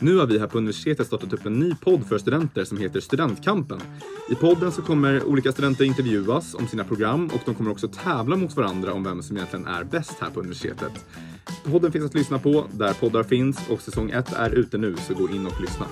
Nu har vi här på universitetet startat upp en ny podd för studenter som heter Studentkampen. I podden så kommer olika studenter intervjuas om sina program och de kommer också tävla mot varandra om vem som egentligen är bäst här på universitetet. Podden finns att lyssna på där poddar finns och säsong 1 är ute nu så gå in och lyssna.